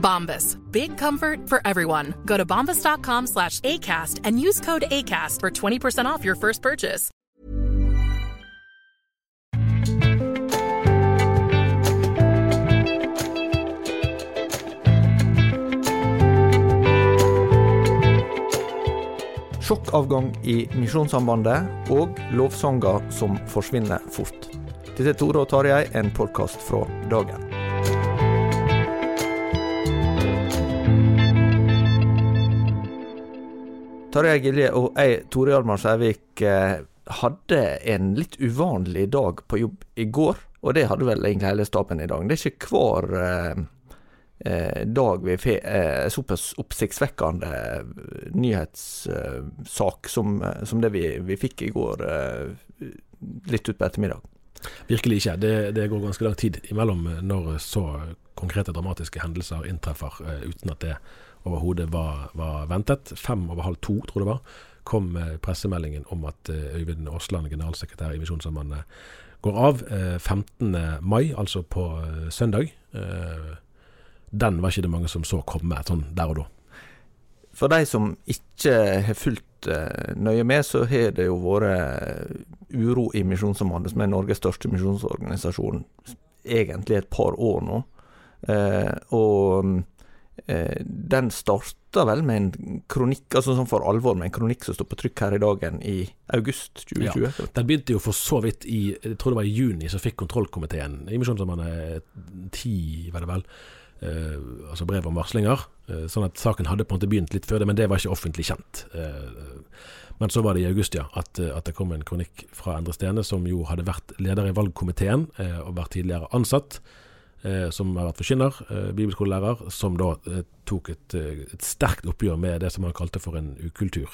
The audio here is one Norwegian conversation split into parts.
Bombas. Big comfort for everyone. Go to bombas.com slash ACAST and use code ACAST for 20% off your first purchase. Sjokkavgang i Misjonssambandet og lovsanger som forsvinner fort. Dette er Tore og Tarjei, en podkast fra dagen. Tarjei Gilje og jeg, Tore Hjalmar Sævik, eh, hadde en litt uvanlig dag på jobb i går. Og det hadde vel egentlig hele staben i dag. Det er ikke hver eh, eh, dag vi får eh, såpass oppsiktsvekkende nyhetssak som, eh, som det vi, vi fikk i går, eh, litt utpå ettermiddag. Virkelig ikke. Det, det går ganske lang tid imellom når så konkrete dramatiske hendelser inntreffer eh, uten at det overhodet var, var ventet. Fem over halv to, tror det var, kom eh, pressemeldingen om at eh, Øyvind Aasland, generalsekretær i Misjonssambandet, går av eh, 15. mai, altså på eh, søndag. Eh, den var ikke det mange som så komme sånn der og da. For de som ikke har fulgt eh, nøye med, så har det jo vært uro i Misjonssambandet, som er Norges største misjonsorganisasjon, egentlig et par år nå. Eh, og eh, den starta vel med en kronikk, altså sånn for alvor, med en kronikk som står på trykk her i dagen i august 2020. Den begynte jo for så vidt i jeg tror det var i juni, så fikk kontrollkomiteen i Misjonssambandet ti, var det vel, eh, altså brev om varslinger. Eh, sånn at saken hadde på en måte begynt litt før det, men det var ikke offentlig kjent. Eh, men så var det i august, ja, at, at det kom en kronikk fra Endre Stene, som jo hadde vært leder i valgkomiteen eh, og vært tidligere ansatt. Eh, som har vært forkynner, eh, bibelskolelærer, som da eh, tok et, et sterkt oppgjør med det som han kalte for en ukultur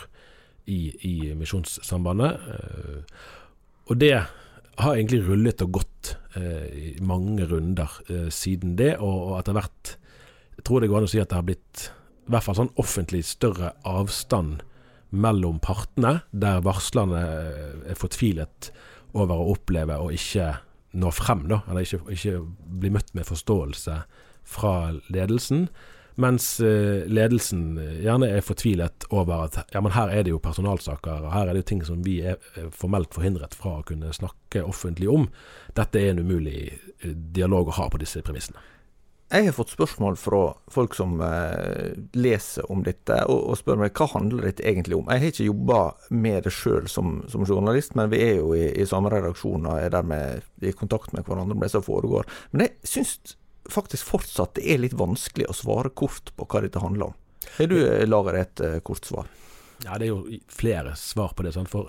i, i Misjonssambandet. Og det har egentlig rullet og gått i mange runder siden det, og etter hvert jeg tror det går an å si at det har blitt i hvert fall sånn offentlig større avstand mellom partene, der varslerne er fortvilet over å oppleve å ikke nå frem, da, eller ikke, ikke bli møtt med forståelse fra ledelsen. Mens eh, ledelsen gjerne er fortvilet over at ja, men her er det jo personalsaker, og her er det jo ting som vi er eh, formelt forhindret fra å kunne snakke offentlig om. Dette er en umulig eh, dialog å ha på disse premissene. Jeg har fått spørsmål fra folk som eh, leser om dette, og, og spør meg hva handler dette egentlig om. Jeg har ikke jobba med det sjøl som, som, journalist, men vi er jo i, i samme redaksjon og er dermed i kontakt med hverandre om det som foregår. Men jeg syns faktisk fortsatt det er litt vanskelig å svare kort på hva dette handler om. Har du eh, laget et uh, kort svar? Ja, det er jo flere svar på det. Sant? For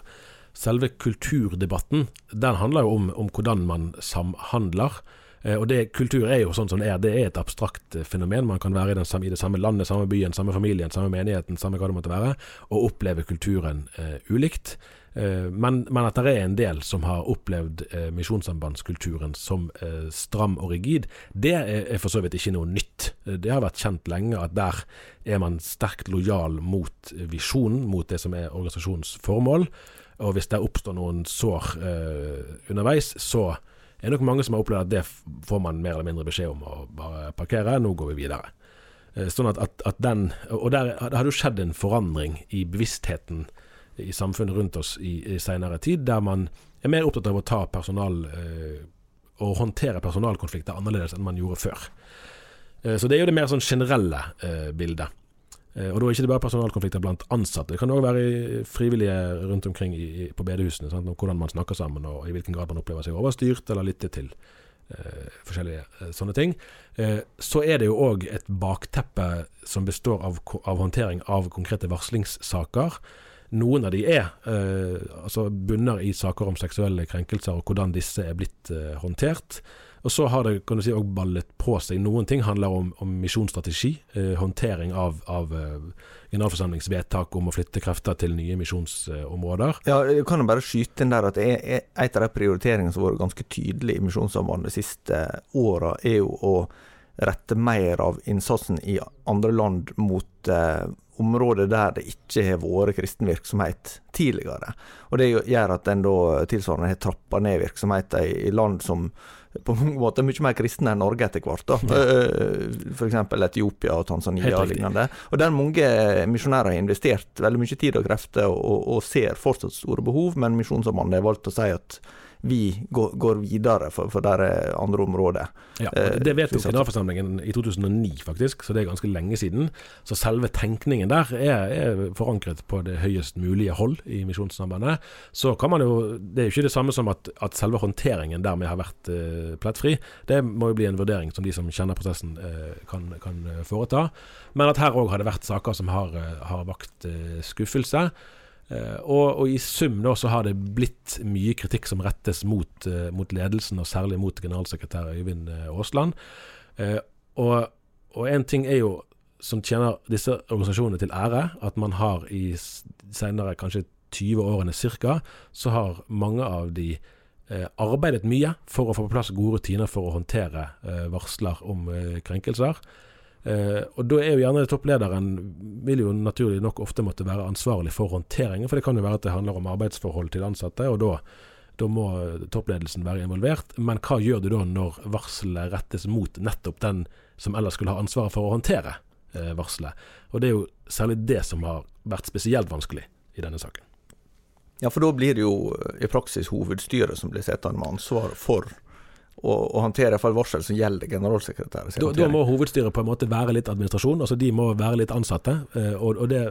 selve kulturdebatten, den handler jo om, om hvordan man samhandler. Eh, og det, Kultur er jo sånn som det er. Det er et abstrakt eh, fenomen. Man kan være i, samme, i det samme landet, samme byen, samme familien, samme menigheten, samme hva det måtte være, og oppleve kulturen eh, ulikt. Eh, men, men, at det er en del som har opplevd eh, misjonssambandskulturen som eh, stram og rigid, det er, for så vidt ikke noe nytt. Det har vært kjent lenge at der er man sterkt lojal mot visjonen, mot det som er organisasjonens formål. Og hvis det oppstår noen sår underveis, så er det nok mange som har opplevd at det får man mer eller mindre beskjed om å bare parkere. Nå går vi videre. Eh, sånn at, at, at den Og der det hadde jo skjedd en forandring i bevisstheten i samfunnet rundt oss i, i seinere tid, der man er mer opptatt av å ta personal eh, håndtere personalkonflikter annerledes enn man gjorde før. Eh, så det er jo det mer sånn generelle bildet. Eh, og da er ikke det bare personalkonflikter blant ansatte. Det kan òg være frivillige rundt omkring i, på bedehusene. Sant? Om hvordan man snakker sammen, og i hvilken grad man opplever seg overstyrt, eller lyttet til eh, forskjellige eh, sånne ting. Eh, så er det jo òg et bakteppe som består av, av, håndtering av konkrete varslingssaker. Noen av de er eh, altså bunner i saker om seksuelle krenkelser og hvordan disse er blitt eh, håndtert. Og så har det kan du si, også ballet på seg. Noen ting handler om, om misjonsstrategi. Eh, håndtering av, av eh, generalforsamlingsvedtak om å flytte krefter til nye misjonsområder. Ja, jeg kan jo bare skyte inn der at et av de prioriteringene som har vært ganske tydelig i Misjonssambandet de siste åra, er jo å rette mer av innsatsen i andre land mot eh, områder der det ikke har vært kristen virksomhet tidligere. Og Det gjør at en tilsvarende har trappa ned virksomheten i land som på mange måter mye mer kristne enn Norge etter hvert. da. Eh, F.eks. Etiopia og Tanzania og lignende. Og der mange misjonærer har investert veldig mye tid og krefter og, og, og ser fortsatt store behov, men Misjonssambandet har valgt å si at vi går, går videre, for, for der er andre områder. Ja, Det vedtok eh, generalforsamlingen i 2009, faktisk, så det er ganske lenge siden. Så selve tenkningen der er, er forankret på det høyest mulige hold i Misjonssambandet. Så kan man jo Det er jo ikke det samme som at, at selve håndteringen dermed har vært uh, plettfri. Det må jo bli en vurdering som de som kjenner prosessen uh, kan, kan, foreta. Men at her òg har det vært saker som har, har vakt uh, skuffelse. Uh, og, og, i sum da så har det blitt mye kritikk som rettes mot, uh, mot ledelsen, og særlig mot generalsekretær Øyvind uh, Aasland. og, og en ting er jo som tjener disse organisasjonene til ære, at man har i senere kanskje 20 årene ca., så har mange av de arbeidet mye for å få på plass gode rutiner for å håndtere varsler om krenkelser. Uh, og da er jo gjerne topplederen vil jo naturlig nok ofte måtte være ansvarlig for håndteringen, for det kan jo være at det handler om arbeidsforhold til ansatte, og da, da må toppledelsen være involvert. Men hva gjør du da når varselet rettes mot nettopp den som ellers skulle ha ansvaret for å håndtere eh, varselet? Og det er jo særlig det som har vært spesielt vanskelig i denne saken. Ja, for da blir det jo i praksis hovedstyret som blir sittende med ansvar for og, og håndtere iallfall varsel som gjelder generalsekretæret. Da, da, må hovedstyret på en måte være litt administrasjon, altså de må være litt ansatte. Eh, og, og det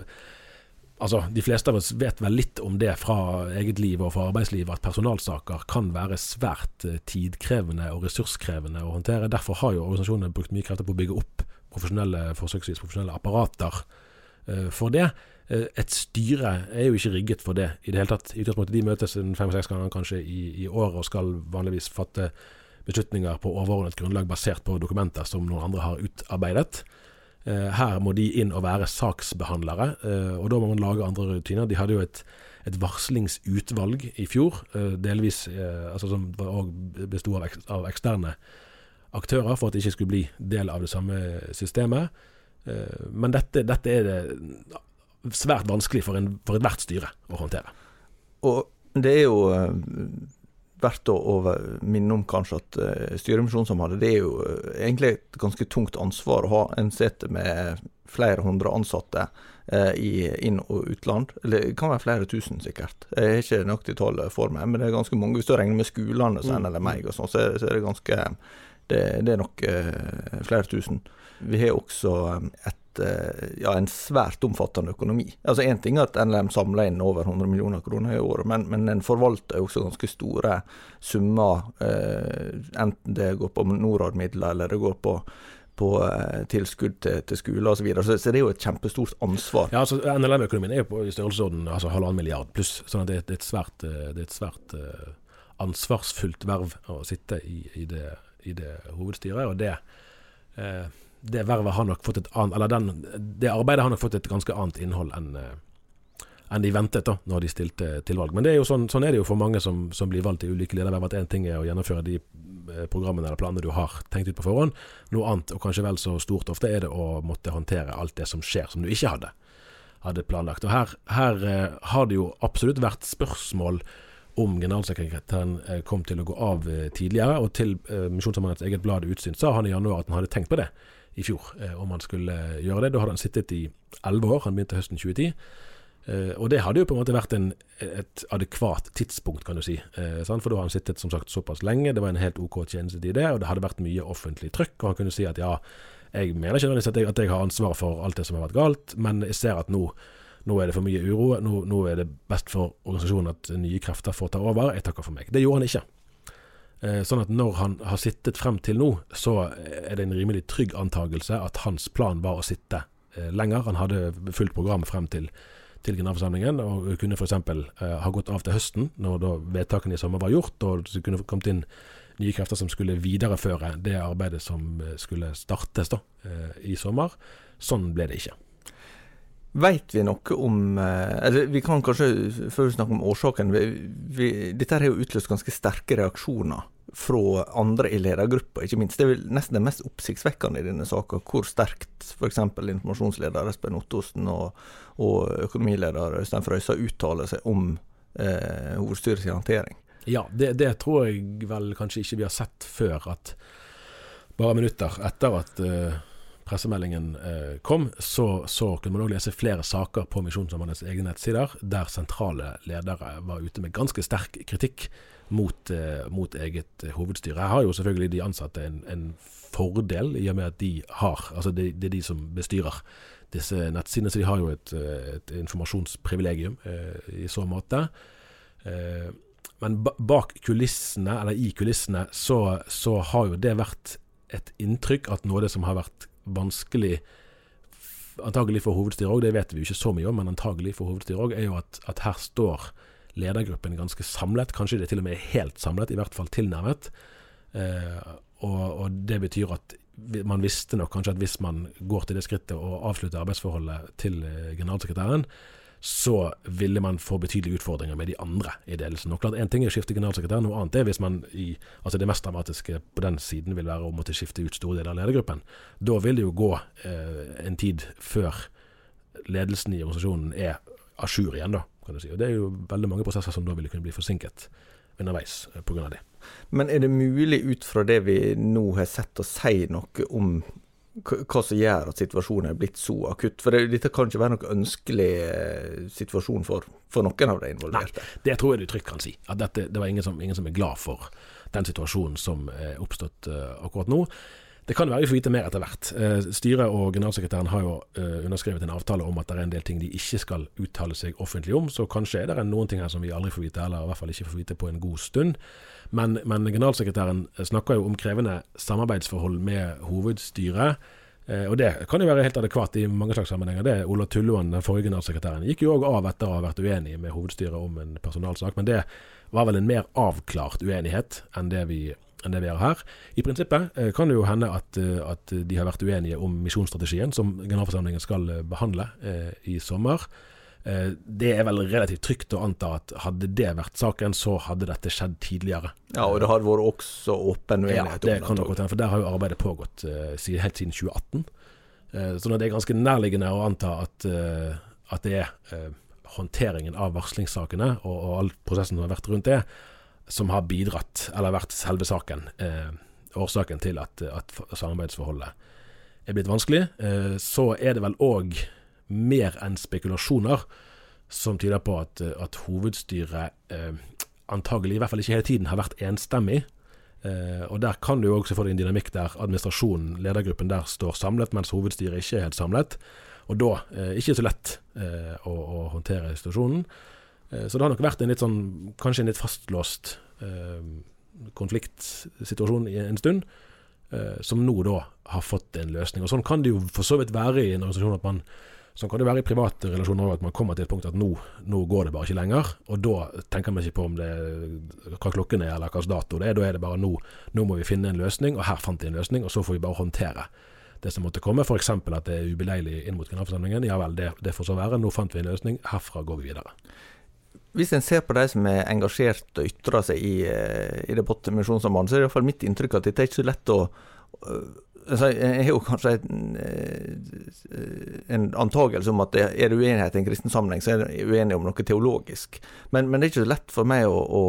Altså, De fleste av oss vet vel litt om det fra eget liv og fra arbeidslivet, at personalsaker kan være svært eh, tidkrevende og ressurskrevende å håndtere. Derfor har jo organisasjonene brukt mye krefter på å bygge opp profesjonelle forsøksvis profesjonelle apparater uh, for det. Et styre er jo ikke rigget for det i det hele tatt. I utgangspunktet De møtes fem-seks ganger kanskje i, i året og skal vanligvis fatte beslutninger på overordnet grunnlag basert på dokumenter som noen andre har utarbeidet. Eh, her må de inn og være saksbehandlere, eh, og da må man lage andre rutiner. De hadde jo et, et varslingsutvalg i fjor, eh, delvis altså som besto av, av, eksterne aktører, for at det ikke skulle bli del av det samme systemet. Men dette, dette er det svært vanskelig for, en, for ethvert styre å håndtere. Og det er jo verdt å, å, minne om kanskje at uh, styremisjonen som hadde, det er jo uh, egentlig et ganske tungt ansvar å ha. En sete med flere hundre ansatte uh, i inn- og utland. Eller det kan være flere tusen, sikkert. Jeg har ikke nøyaktig tall for meg, men det er ganske mange. Hvis du regner med skolene sånn, eller meg, og sånt, så, så, er det ganske Det, det er nok flere tusen. Vi har også et ja, en svært omfattende økonomi. Altså Én ting er at NLM samler inn over 100 millioner kroner i året, men, men en forvalter også ganske store summer, eh, enten det går på Norad-midler eller det går på på eh, tilskudd til, til skoler osv. Så, videre. så Så det er jo et kjempestort ansvar. Ja, altså NLM-økonomien er jo på i størrelsesorden altså, halvannen milliard pluss. sånn at det, det, er et svært, eh, er et svært uh, ansvarsfullt verv å sitte i, i, det, i det, hovedstyret. og det uh, det vervet har nok fått et annet Eller den, det arbeidet har nok fått et ganske annet innhold enn eh, enn de ventet da når de stilte til valg. Men det er jo sånn, sånn er det jo for mange som, som blir valgt i ulike lederverv. At én ting er å gjennomføre de eh, programmene eller planene du har tenkt ut på forhånd. Noe annet, og kanskje vel så stort ofte, er det å måtte håndtere alt det som skjer som du ikke hadde hadde planlagt. Og Her, her eh, har det jo absolutt vært spørsmål om generalsekretæren eh, kom til å gå av tidligere. Og til Misjonssambandets eget blad Utsyn sa han i januar at han hadde tenkt på det i fjor, eh, om han skulle gjøre det. Da hadde han sittet i elleve år, han begynte høsten 2010. Uh, og det hadde jo på en måte vært en, et adekvat tidspunkt, kan du si. For da har han sittet som sagt såpass lenge, det var en helt OK tjenestetid det, og det hadde vært mye offentlig trykk. Og han kunne si at ja, jeg mener ikke at jeg, at jeg har ansvar for alt det som har vært galt, men jeg ser at nå, nå er det for mye uro, nå, nå, er det best for organisasjonen at nye krefter får ta over. Jeg takker for meg. Det gjorde han ikke. Uh, sånn at når han har sittet frem til nå, så er det en rimelig trygg antakelse at hans plan var å sitte lenger. Han hadde fulgt programmet frem til til generalforsamlingen, og kunne f.eks. Uh, ha gått av til høsten, når vedtakene i sommer var gjort, og det kunne kommet inn nye krefter som skulle videreføre det arbeidet som eh, skulle startes da, i sommer. Sånn ble det ikke. Veit vi noe om eh, eller Vi kan kanskje, før vi snakker om årsaken vi, vi, Dette har jo utløst ganske sterke reaksjoner fra andre i ledergruppa, ikke minst. Det er nesten det mest oppsiktsvekkende i denne saka, hvor sterkt f.eks. informasjonsleder Espen Ottosen og, og økonomileder Øystein Frøysa uttaler seg om eh, hovedstyrets håndtering. Ja, det, det, tror jeg vel kanskje ikke vi har sett før. At bare minutter etter at uh, pressemeldingen eh, kom, så, så, kunne man òg lese flere saker på Misjonssambandets egne nettsider der sentrale ledere var ute med ganske sterk kritikk mot, eh, mot eget hovedstyre. Her har jo selvfølgelig de ansatte en, en fordel, i og med at de har Altså det, det, er de som bestyrer disse nettsidene, så de har jo et, et informasjonsprivilegium eh, i så måte. Eh, men bak kulissene, eller i kulissene, så, så har jo det vært et inntrykk at noe av det som har vært vanskelig antagelig for hovedstyret òg, det vet vi jo ikke så mye om, men antagelig for hovedstyret òg, er jo at, at, her står ledergruppen ganske samlet. Kanskje det til og med helt samlet, i hvert fall tilnærmet. Eh, og, og, det betyr at man visste nok kanskje at hvis man går til det skrittet og avslutter arbeidsforholdet til eh, generalsekretæren, så ville man få betydelige utfordringer med de andre i ledelsen. Og klart Én ting er å skifte generalsekretær, noe annet er hvis man i altså det mest dramatiske på den siden vil være å måtte skifte ut store deler av ledergruppen. Da vil det jo gå eh, en tid før ledelsen i organisasjonen er a jour igjen, da, kan du si. Og Det er jo veldig mange prosesser som da ville kunne bli forsinket underveis eh, pga. det. Men er det mulig ut fra det vi nå har sett, å si noe om hva som gjør at situasjonen er blitt så akutt. For det, dette kan ikke være noen ønskelig eh, situasjon for, for, noen av de involverte. Nei, det tror jeg du trygt kan si. At dette, det var ingen som, ingen som, er glad for den situasjonen som er oppstått uh, akkurat nå. Det kan være vi får vite mer etter hvert. Uh, styret og generalsekretæren har jo uh, underskrevet en avtale om at det er en del ting de ikke skal uttale seg offentlig om, så kanskje er det noen ting her som vi aldri får vite, eller i hvert fall ikke får vite på en god stund. Men, men generalsekretæren snakker jo om krevende samarbeidsforhold med hovedstyret. Eh, og det kan jo være helt adekvat i mange slags sammenhenger. Det Ola Tulluan, den forrige generalsekretæren, gikk jo òg av etter å ha vært uenig med hovedstyret om en personalsak. Men det var vel en mer avklart uenighet enn det vi, enn det vi har her. I prinsippet eh, kan det jo hende at, eh, at de har vært uenige om misjonsstrategien, som generalforsamlingen skal behandle eh, i sommer. Eh, det er vel relativt trygt å anta at hadde det vært saken, så hadde dette skjedd tidligere. Ja, og det hadde vært også åpen uenighet ja, det kan det hende, for der har jo arbeidet pågått uh, helt siden 2018. Uh, så det er ganske nærliggende å anta at, at det er håndteringen av varslingssakene og, og all prosessen som har vært rundt det, som har bidratt, eller vært selve saken, årsaken til at, at samarbeidsforholdet er blitt vanskelig. så er det vel òg mer enn spekulasjoner som tyder på at, at hovedstyret eh, antagelig, i hvert fall ikke hele tiden, har vært enstemmig. Eh, og Der kan du jo også få en dynamikk der administrasjonen, ledergruppen, der står samlet, mens hovedstyret ikke er helt samlet. Og da eh, ikke så lett eh, å, å, håndtere situasjonen. Eh, så det har nok vært en litt sånn, kanskje en litt fastlåst eh, konfliktsituasjon i en stund, som nå da har fått en løsning. Og Sånn kan det jo for så vidt være i en organisasjon at man Sånn kan det være i private relasjoner òg, at man kommer til et punkt at nå, nå, går det bare ikke lenger. Og da tenker man ikke på om det, hva klokken er eller hvilken dato det er. Da er det bare nå, nå må vi finne en løsning, og her fant de en løsning, og så får vi bare håndtere det som måtte komme. F.eks. at det er ubeleilig inn mot generalforsamlingen. Ja vel, det, det får så være. Nå fant vi en løsning, herfra går vi videre. Hvis en ser på de som er engasjert og ytrer seg i, eh, i debatten med Misjonssambandet, så er det iallfall mitt inntrykk at dette er ikke så lett å altså, Jeg har jo kanskje en, eh, en antakelse om at er det uenighet i en kristen sammenheng, så er det uenighet om noe teologisk. Men, men, det er ikke så lett for meg å, å,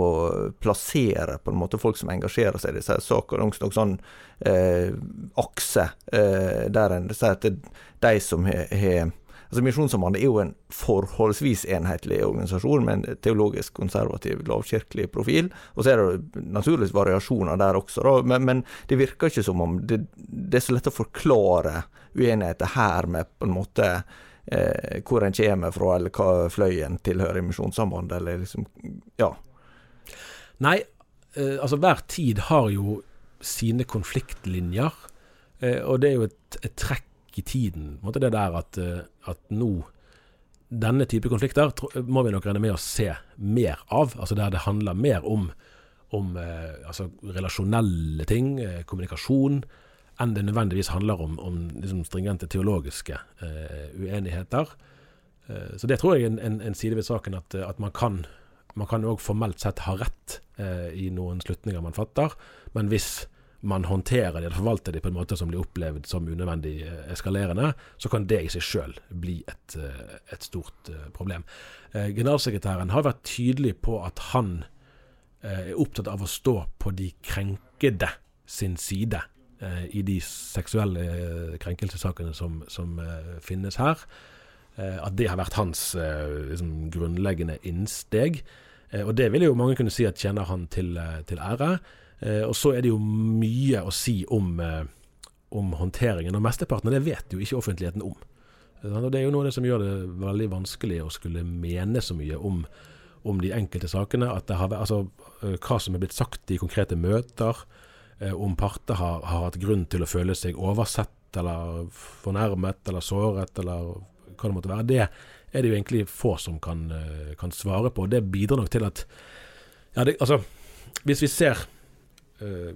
plassere på en måte folk som engasjerer seg i disse sakene. Noen sånn eh, akse eh, der en sier at det, de som har Altså Misjonssambandet er jo en forholdsvis enhetlig organisasjon med en teologisk konservativ, lavkirkelig profil. Og så er det naturligvis variasjoner der også, da. Men, men, det virker ikke som om det, det, er så lett å forklare uenigheter her med på en måte eh, hvor en kommer fra, eller hva fløyen tilhører i Misjonssambandet, eller liksom Ja. Nei, eh, altså hver tid har jo sine konfliktlinjer, eh, og det er jo et, et trekk i tiden. Måte det der at, eh, at, nå Denne type konflikter må vi nok regne med å se mer av. Altså der det handler mer om, om eh, altså relasjonelle ting, eh, kommunikasjon, enn det nødvendigvis handler om, om liksom stringente teologiske uh, uenigheter. Uh, så det tror jeg er en, en, en, side ved saken, at, at man kan man kan òg formelt sett ha rett eh, i noen slutninger man fatter, men hvis man håndterer det, forvalter det på en måte som blir opplevd som unødvendig eh, eskalerende, så kan det i seg sjøl bli et, eh, et, stort eh, problem. Generalsekretæren har vært tydelig på at han er opptatt av å stå på de krenkede sin side i de seksuelle krenkelsessakene som, som finnes her. At det har vært hans liksom, grunnleggende innsteg. Og det vil jo mange kunne si at tjener han til, til ære. Eh, og så er det jo mye å si om, eh, om håndteringen, og mesteparten av det vet jo ikke offentligheten om. Og Det er jo noe av det som gjør det veldig vanskelig å skulle mene så mye om, om de enkelte sakene. Har, altså, eh, hva som er blitt sagt i konkrete møter, om parter har, har, hatt grunn til å føle seg oversett eller fornærmet eller såret eller hva det måtte være. Det er det jo egentlig få som kan, kan svare på. Det bidrar nok til at ja, det, altså, Hvis vi ser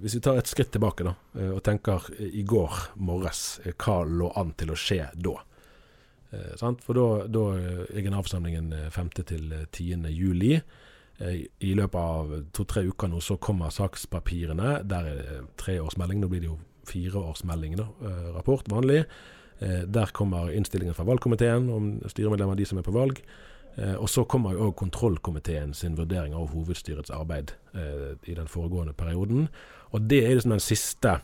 hvis vi tar et skritt tilbake da, uh, og tenker i går morges, hva lå an til å skje da? For da, da er generalforsamlingen 5. til 10. juli. I løpet av to-tre uker nå så kommer sakspapirene. Der er det treårsmelding. Nå blir det jo fireårsmelding, da. Rapport vanlig. Der kommer innstillingen fra valgkomiteen om styremedlemmer, de som er på valg. Eh, og så kommer òg kontrollkomiteen sin vurdering av hovedstyrets arbeid eh, i den foregående perioden. Og det er liksom den siste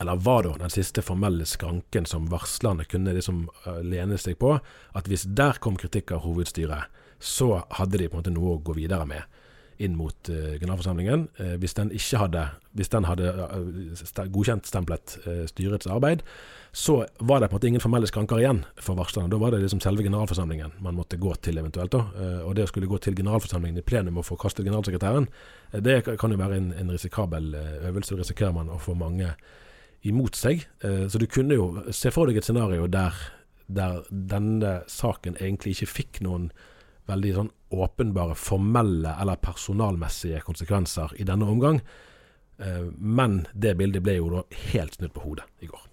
eller var da den siste formelle skranken som varslerne kunne liksom uh, lene seg på. At hvis der kom kritikk av hovedstyret, så hadde de på en måte noe å gå videre med inn mot uh, generalforsamlingen. Uh, hvis den ikke hadde, den hadde uh, godkjent stemplet styrets arbeid, så var det på en måte ingen formelle skranker igjen for varslerne. Da var det liksom selve generalforsamlingen man måtte gå til eventuelt. da, eh, Og det å skulle gå til generalforsamlingen i plenum og få kastet generalsekretæren, eh, det kan jo være en, en risikabel eh, øvelse. Risikerer man å få mange imot seg. Så du kunne jo se for deg et scenario der, der denne saken egentlig ikke fikk noen veldig sånn åpenbare formelle eller personalmessige konsekvenser i denne omgang. Men det bildet ble jo da helt snudd på hodet i går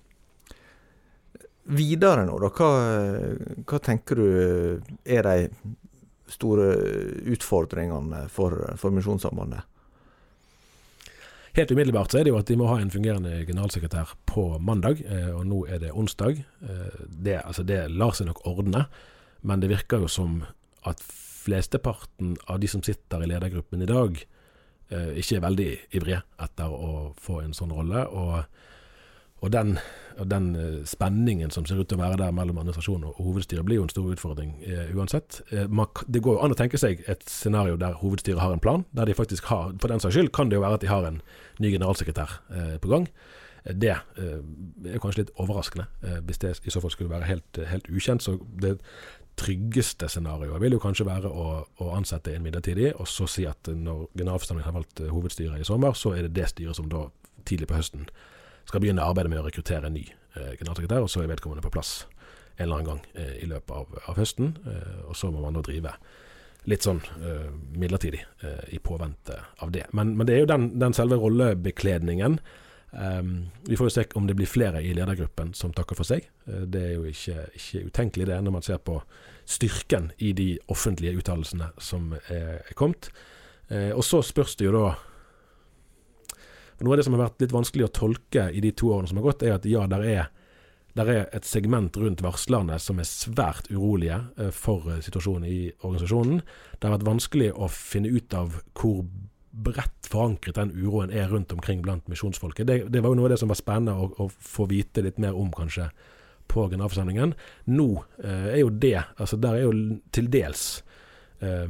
videre nå, da, hva, hva, tenker du er de store utfordringene for, for Misjonssambandet? Helt umiddelbart så er det jo at de må ha en fungerende generalsekretær på mandag, eh, og nå er det onsdag. Eh, det, altså det lar seg nok ordne, men det virker jo som at flesteparten av de som sitter i ledergruppen i dag, eh, ikke er veldig ivrige etter å få en sånn rolle. og og den, og den, eh, spenningen som ser ut til å være der mellom administrasjon og hovedstyret, blir jo en stor utfordring eh, uansett. Eh, man, det går jo an å tenke seg et scenario der hovedstyret har en plan. Der de faktisk har, For den saks skyld kan det jo være at de har en ny generalsekretær eh, på gang. Det er kanskje litt overraskende, hvis det i så fall skulle være helt, helt ukjent. Så det tryggeste scenarioet vil jo kanskje være å, å, ansette en midlertidig, og så si at når generalforsamlingen har valgt hovedstyret i sommer, så er det det styret som da tidlig på høsten skal begynne arbeidet med å rekruttere en ny eh, generalsekretær, og så er vedkommende på plass en eller annen gang eh, i løpet av, av høsten. Eh, og så må man da drive litt sånn eh, midlertidig eh, i påvente av det. Men, men, det er jo den, den selve rollebekledningen. Um, vi får jo se om det blir flere i ledergruppen som takker for seg. Uh, det er jo ikke, ikke, utenkelig det, når man ser på styrken i de offentlige uttalelsene som er, er kommet. Uh, og så spørs det jo da Noe av det som har vært litt vanskelig å tolke i de to årene som har gått, er at ja, der er, der er et segment rundt varslerne som er svært urolige eh, for eh, situasjonen i organisasjonen. Det har vært vanskelig å finne ut av hvor bredt forankret den uroen er rundt omkring blant misjonsfolket. Det, det, var jo noe av det som var spennende å, å, få vite litt mer om, kanskje, på generalforsamlingen. Nå eh, er jo det altså Der er jo til dels eh,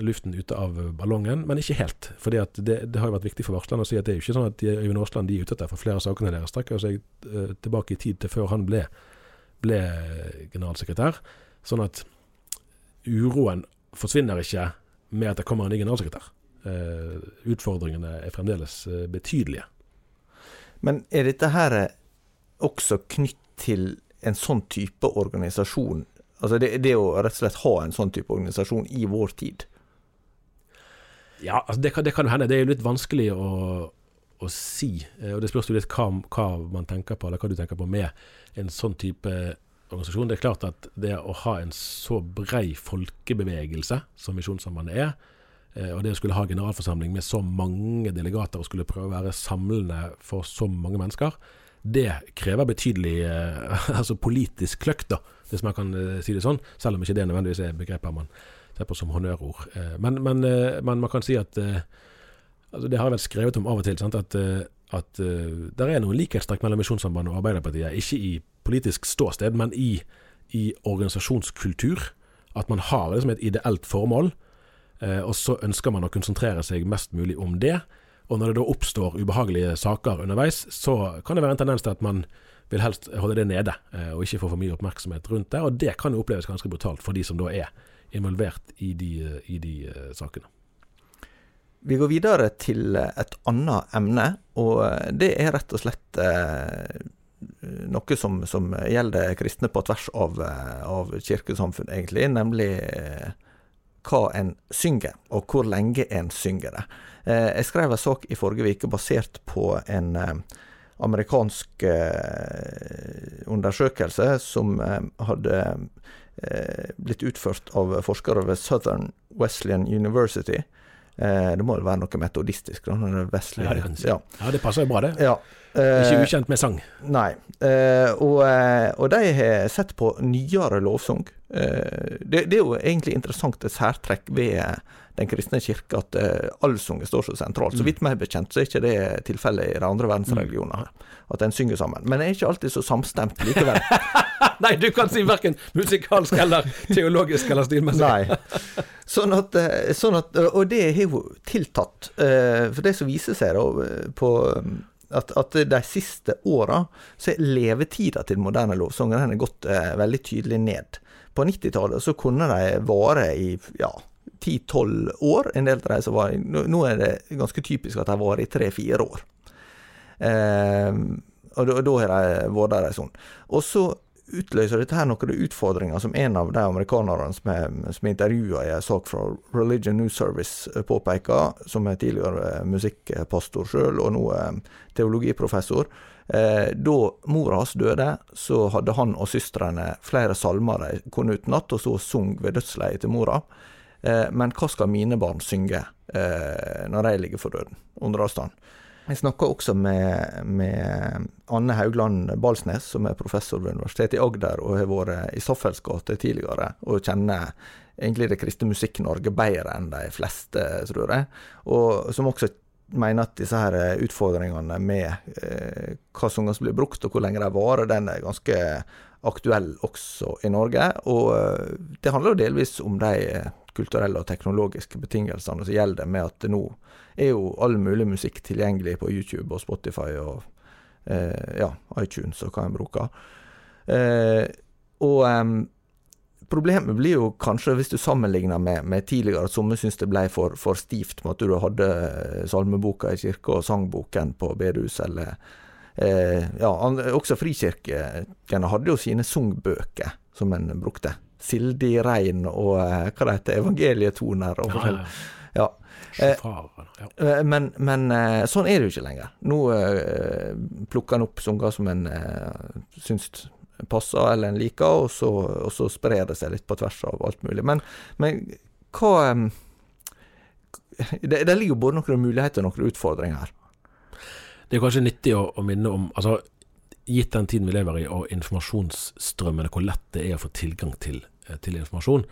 luften ute av ballongen, men ikke helt. For det, det, har jo vært viktig for varslerne å si at det er jo ikke sånn at Øyvind Aasland de er ute etter for flere sakene deres. Strekker seg eh, tilbake i tid til før han ble, ble generalsekretær. Sånn at uroen forsvinner ikke med at det kommer en ny generalsekretær. Eh, utfordringene er fremdeles eh, betydelige. Men er dette her eh, også knytt til en sånn type organisasjon? Altså det, det å rett og slett ha en sånn type organisasjon i vår tid? Ja, altså det, kan, det kan hende. Det er jo litt vanskelig å, å si. Og Det spørs jo litt hva, hva, man tenker på, eller hva du tenker på med en sånn type organisasjon. Det er klart at det å ha en så brei folkebevegelse som Misjonssambandet er, og det å skulle ha generalforsamling med så mange delegater og skulle prøve å være samlende for så mange mennesker, det krever betydelig eh, altså politisk kløkt, da, hvis man kan eh, si det sånn. Selv om ikke det nødvendigvis er begreper man ser på som honnørord. Men, men, men, man kan si at altså Det har jeg vel skrevet om av og til, sant, at, at det er noen likhetstrekk mellom Misjonssambandet og Arbeiderpartiet. Ikke i politisk ståsted, men i, i organisasjonskultur. At man har liksom et ideelt formål Eh, og så ønsker man å konsentrere seg mest mulig om det. Og når det da oppstår ubehagelige saker underveis, så kan det være en tendens til at man vil helst holde det nede, eh, og ikke få for mye oppmerksomhet rundt det. Og det kan jo oppleves ganske brutalt for de som da er involvert i de, i de sakene. Vi går videre til et annet emne, og det er rett og slett noe som, som, gjelder kristne på tvers av, av kirkesamfunn, egentlig, nemlig hva en synger, og hvor lenge en synger det. Eh, jeg skrev en sak i forrige uke basert på en eh, amerikansk eh, undersøkelse som hadde blitt utført av forskere ved Southern Wesleyan University. Det må jo være noe metodistisk? Da, når det er ja, det ja. ja, det passer jo bra, det. Ja. Ikke ukjent med sang. Nei. og, og de har sett på nyere lovsang Eh, det, det, er jo egentlig interessant et særtrekk ved Den kristne kirke at uh, allsangen står så sentralt. Så mm. vidt meg bekjent så er ikke det tilfellet i de andre verdensreligioner, mm. at en synger sammen. Men det er ikke alltid så samstemt likevel. Nei, du kan si verken musikalsk eller teologisk eller stilmessig. Nei. Sånn at, eh, sånn at, og det har jo tiltatt. For det som viser seg da på at, at, de siste åra så er levetida til moderne lovsanger den er gått eh, veldig tydelig ned. På 90-tallet så kunne de vare i ja, 10-12 år. En del av de som var Nå er det ganske typisk at de varer i 3-4 år. Eh, og da, har de vært der en stund. Og så utløser dette her noen utfordringer som en av de amerikanerne som er, som er i en sak fra Religion News Service eh, påpeker, som er tidligere musikkpastor sjøl og nå er teologiprofessor. Eh, da mora hans døde, så hadde han og søstrene flere salmer de kunne utenat, og så sung ved dødsleiet til mora. Eh, men hva skal mine barn synge eh, når de ligger for døden, under avstand? Jeg snakka også med, med, Anne Haugland Balsnes, som er professor ved Universitetet i Agder og har vært i Saffels gate tidligere, og kjenner egentlig det kristne Musikk-Norge bedre enn de fleste, tror jeg. Og som også mener at disse her utfordringene med eh, hva sanger som blir brukt, og hvor lenge de varer, den er ganske aktuell også i Norge. Og eh, det handler jo delvis om de kulturelle og teknologiske betingelsene som gjelder med at det nå er jo all mulig musikk tilgjengelig på YouTube og Spotify og eh, ja, iTunes og hva en bruker. Eh, og eh, Problemet blir jo kanskje, hvis du sammenligner med, med tidligere, at somme syns det ble for, for, stivt med at du hadde eh, salmeboka i kirka og sangboken på bedehus, eller eh, Ja, også frikirkene hadde jo sine sungbøker som en brukte. Sildi rein og eh, hva det heter, evangelietoner og forskjellig. Ja. Eh, men, men, eh, sånn er det jo ikke lenger. Nå eh, plukker en opp sanger som en eh, syns passer eller en liker, og så, og så, sprer det seg litt på tvers av alt mulig. Men, men hva eh, det, det, ligger både noen muligheter og noen utfordringer her. Det er kanskje nyttig å, å minne om altså, Gitt den tiden vi lever i, og informasjonsstrømmene, hvor lett det er å få tilgang til, eh, til informasjon,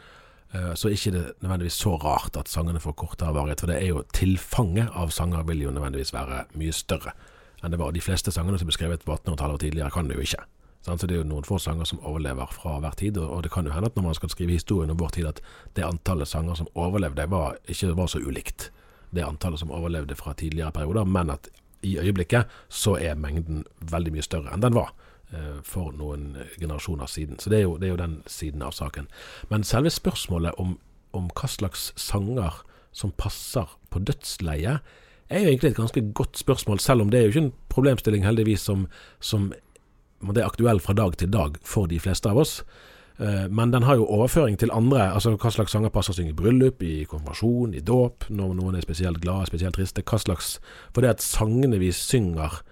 eh, så er ikke det nødvendigvis så rart at sangene får kortere varighet. For det er jo tilfanget av sanger vil jo nødvendigvis være mye større enn det var. De fleste sangene som ble skrevet på 1800-tallet og tidligere, kan det jo ikke. Så det er jo noen få sanger som overlever fra hver tid, og det kan jo hende at når man skal skrive historien om vår tid, at det antallet sanger som overlevde, var, ikke var så ulikt det antallet som overlevde fra tidligere perioder, men at i øyeblikket så er mengden veldig mye større enn den var eh, for noen generasjoner siden. Så det er, jo, det er jo, den siden av saken. Men selve spørsmålet om, om hva slags sanger som passer på dødsleiet, er jo egentlig et ganske godt spørsmål, selv om det er jo ikke en problemstilling heldigvis som, som er aktuell fra dag til dag for de fleste av oss. Eh, men den har jo overføring til andre. altså Hva slags sanger passer å synge i bryllup, i konfirmasjon, i dåp, når noen er spesielt glade, spesielt triste. Hva slags For det at sangene vi synger,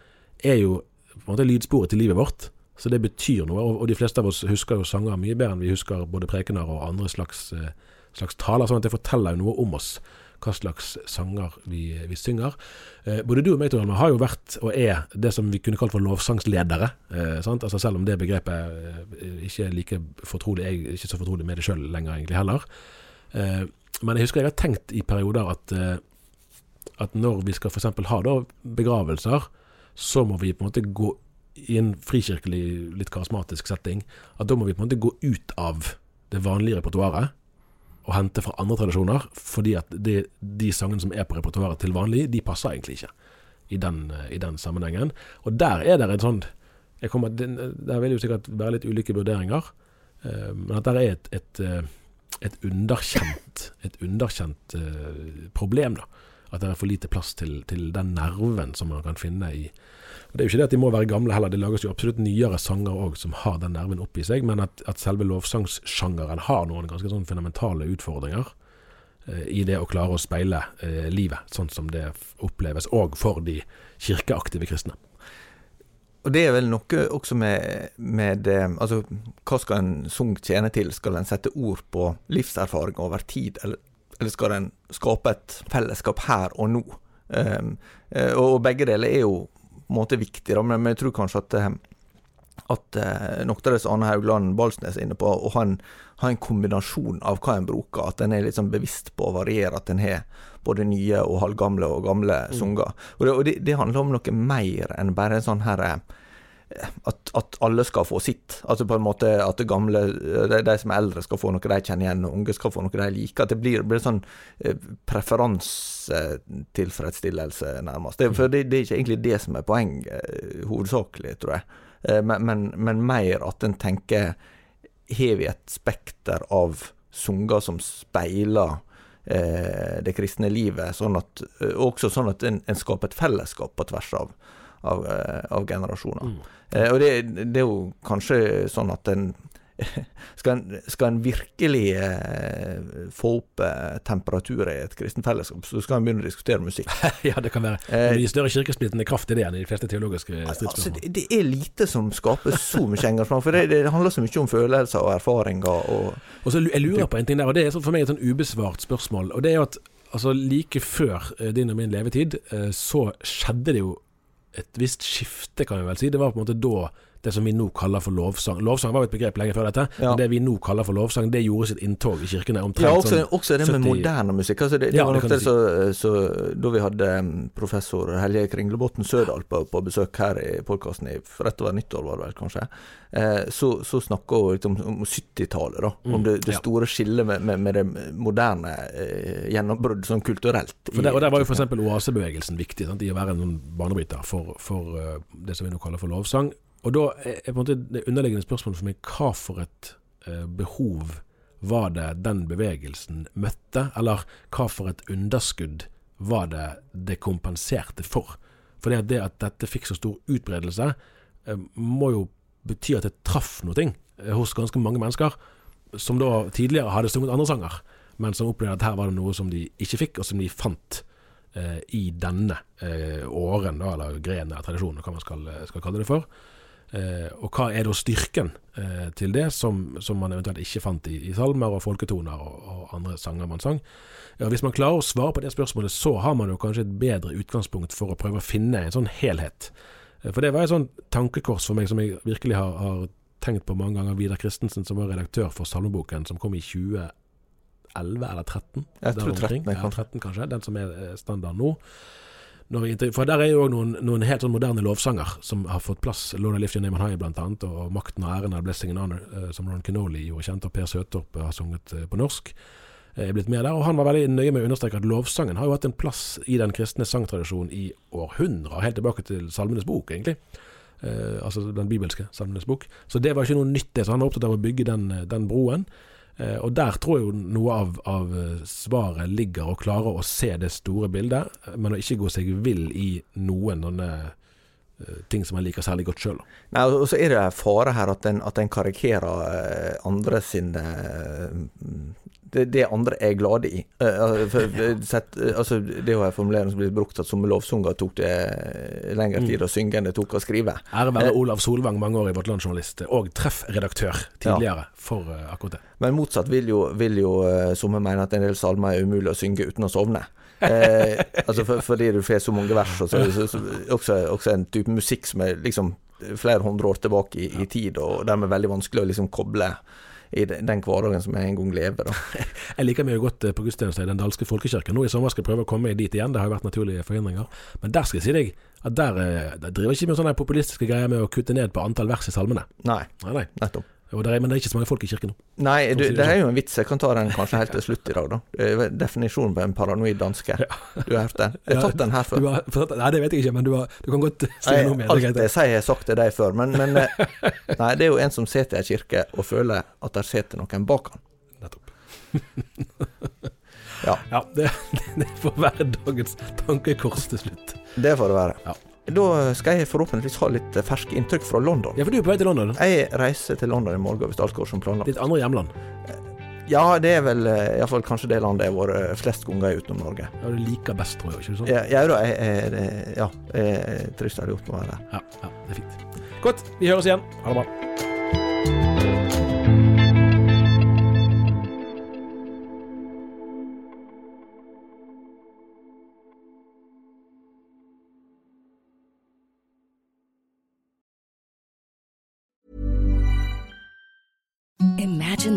er jo på en måte lydsporet til livet vårt. Så det betyr noe. Og de fleste av oss husker jo sanger mye bedre enn vi husker både prekener og andre slags, eh, slags taler. Sånn at det forteller jo noe om oss hva slags sanger vi, vi synger. Eh, både du og meg Torhjelm, har jo vært og er det som vi kunne kalt for lovsangsledere. Eh, altså Selv om det begrepet eh, ikke er like fortrolig, jeg er ikke så fortrolig med det sjøl lenger egentlig heller. Eh, men jeg husker jeg har tenkt i perioder at, eh, at når vi skal f.eks. ha da begravelser, så må vi på en måte gå i en frikirkelig, litt karismatisk setting, at da må vi på en måte gå ut av det vanlige repertoaret og hente fra andre tradisjoner, fordi at det, de sangene som er på repertoaret til vanlig, de passer egentlig ikke i den, i den sammenhengen. Og der er det en sånn kommer, Der vil jo sikkert være litt ulike vurderinger, uh, men at der er et, et, eh, et underkjent, et underkjent uh, problem. da At det er for lite plass til, til den nerven som man kan finne i og Det er jo ikke det at de må være gamle heller, det lages jo absolutt nyere sanger òg som har den nerven oppi seg, men at, at selve lovsangssjangeren har noen ganske sånn fundamentale utfordringer eh, i det å klare å speile eh, livet, sånn som det oppleves òg for de kirkeaktive kristne. Og det er vel noe også med, med eh, Altså, hva skal en sang tjene til? Skal en sette ord på livserfaring over tid, eller, eller skal en skape et fellesskap her og nå? Um, og begge deler er jo en måte viktig, da, men, jeg tror kanskje at, eh, at av det som Anne Haugland Balsnes er inne på, å ha en, ha en, kombinasjon av hva en bruker, at en er sånn bevisst på å variere, at en har både nye og halvgamle og gamle mm. sanger. Og, det, og det, det, handler om noe mer enn bare en sånn her at, at, alle skal få sitt. Altså på en måte at det gamle, de, de, som er eldre skal få noe de kjenner igjen, og unge skal få noe de liker. At det blir, blir sånn eh, preferansetilfredsstillelse, nærmest. Det, for det, det, er ikke egentlig det som er poenget, eh, hovedsakelig, tror jeg. Eh, men, men, men, mer at en tenker Har vi et spekter av sanger som speiler eh, det kristne livet, sånn at, også sånn at en, en skaper et fellesskap på tvers av av, eh, av generasjoner. Mm. Eh, og det, det, er jo kanskje sånn at en skal en, skal en virkelig eh, få opp temperaturen i et kristent fellesskap, så skal en begynne å diskutere musikk. ja, det kan være mye større kirkesplittende kraft i det enn i de fleste teologiske stridsspørsmål. Altså, det, det, er lite som skaper så mye engasjement, for det, det, handler så mye om følelser og erfaringer. Og, og så Jeg lurer på en ting der, og det er for meg et sånn ubesvart spørsmål. og det er jo at altså, Like før din og min levetid, så skjedde det jo et visst skifte, kan vi vel si. Det var på en måte da det som vi nå kaller for lovsang. Lovsang var jo et begrep lenge før dette, ja. men det vi nå kaller for lovsang, det gjorde sitt inntog i kirkene omtrent ja, også, sånn også det med 70... moderne musikk. Altså det, det ja, var nok det, så, så, Da vi hadde um, professor Helje Kringlebotn Sødal på, på, besøk her i podkasten, rett over nyttår var det vel kanskje, eh, så, så snakka hun liksom om 70-tallet, da. Mm, om det, det store skillet med, med, med, det moderne eh, gjennombruddet sånn kulturelt. For der, og der var jo f.eks. oasebevegelsen viktig, sant, i å være en banebryter for, for uh, det som vi nå kaller for lovsang. Og da er på en måte det underliggende spørsmålet for meg hva for et eh, behov var det den bevegelsen møtte, eller hva for et underskudd var det det kompenserte for? For det, at dette fikk så stor utbredelse, eh, må jo bety at det traff noe eh, hos ganske mange mennesker, som da tidligere hadde sunget andre sanger, men som opplevde at her var det noe som de ikke fikk, og som de fant eh, i denne eh, åren, da, eller grenen eller tradisjonen, hva man skal, skal kalle det for. Eh, og hva er da styrken eh, til det, som, som, man eventuelt ikke fant i, i salmer og folketoner og, og, andre sanger man sang? Ja, Hvis man klarer å svare på det spørsmålet, så har man jo kanskje et bedre utgangspunkt for å prøve å finne en sånn helhet. Eh, for det var et sånn tankekors for meg som jeg virkelig har, har tenkt på mange ganger. Vidar Christensen, som var redaktør for salmeboken, som kom i 2011 eller 13? Jeg tror 13, ja, 13 kanskje, den som er standard nå. For der er jo òg noen, noen, helt sånn moderne lovsanger som har fått plass. Lord Lift Your Name On High blant annet, og Makten og æren av Blessing and Honor, uh, som Ron Kenoli gjorde kjent, og Per Søtorp har sunget uh, på norsk. Er blitt med der, og Han var veldig nøye med å understreke at lovsangen har jo hatt en plass i den kristne sangtradisjonen i århundrer, helt tilbake til Salmenes bok, egentlig. altså den bibelske Salmenes bok. Så det var ikke noe nytt, det. Så han var opptatt av å bygge den, den broen. Eh, og der tror jeg jo noe av, av, eh, svaret ligger, å klare å se det store bildet, men å ikke gå seg vill i noen sånne eh, ting som man liker særlig godt sjøl. Og så er det fare her at en, at en karikerer andre sine det, det andre er glade i. Uh, for, sett, altså, det jo en formulering som blir brukt at som lovsanger tok det lengre tid mm. å synge enn det tok å skrive. Ære være Olav Solvang, mangeårig Vårt Land-journalist og treffredaktør tidligere ja. for akkurat det. Men motsatt vil jo, vil jo somme mene at en del salmer er umulig å synge uten å sovne. eh, altså for, fordi du får så mange vers, og så, er det også, også, en type musikk som er liksom flere hundre år tilbake i, i tid, og dermed veldig vanskelig å liksom koble i den hverdagen som jeg en gang lever. Da. jeg liker meg jo godt eh, på gudstjeneste i Den dalske folkekirken. Nå i sommer skal jeg prøve å komme dit igjen, det har jo vært naturlige forhindringer. Men der skal jeg si deg at der, eh, der driver ikke med sånne populistiske greier med å kutte ned på antall vers i salmene. Nei, nei, nei. nettopp. Det er, men det er ikke så mange folk i kirken nå. Nei, du, det er jo en vits. Jeg kan ta den kanskje helt til slutt i dag, da. Definisjonen på en paranoid danske. Du har hørt den? Jeg har tatt den her før. Har, nei, det vet jeg ikke, men du, har, du kan godt si noe mer det. Alt det sier jeg har sagt til deg før, men, men eh, Nei, det er jo en som sitter i ei kirke og føler at der sitter noen bak han. Nettopp. ja. ja det, det, får være dagens tankekors til slutt. Det får det være. Ja. Da skal jeg forhåpentligvis ha litt ferske inntrykk fra London. Ja, for du er på vei til London? Jeg reiser til London i morgen, hvis alt går som planlagt. Ditt andre hjemland? Ja, det er vel eh, iallfall kanskje det landet jeg har vært flest ganger utenom Norge. Ja, Du liker best, tror jeg. ikke sant? Ja, ja da, jeg, jeg, ja, jeg trives der gjort med å være der. Ja, ja, det er fint. Godt, vi høres igjen. Ha det bra.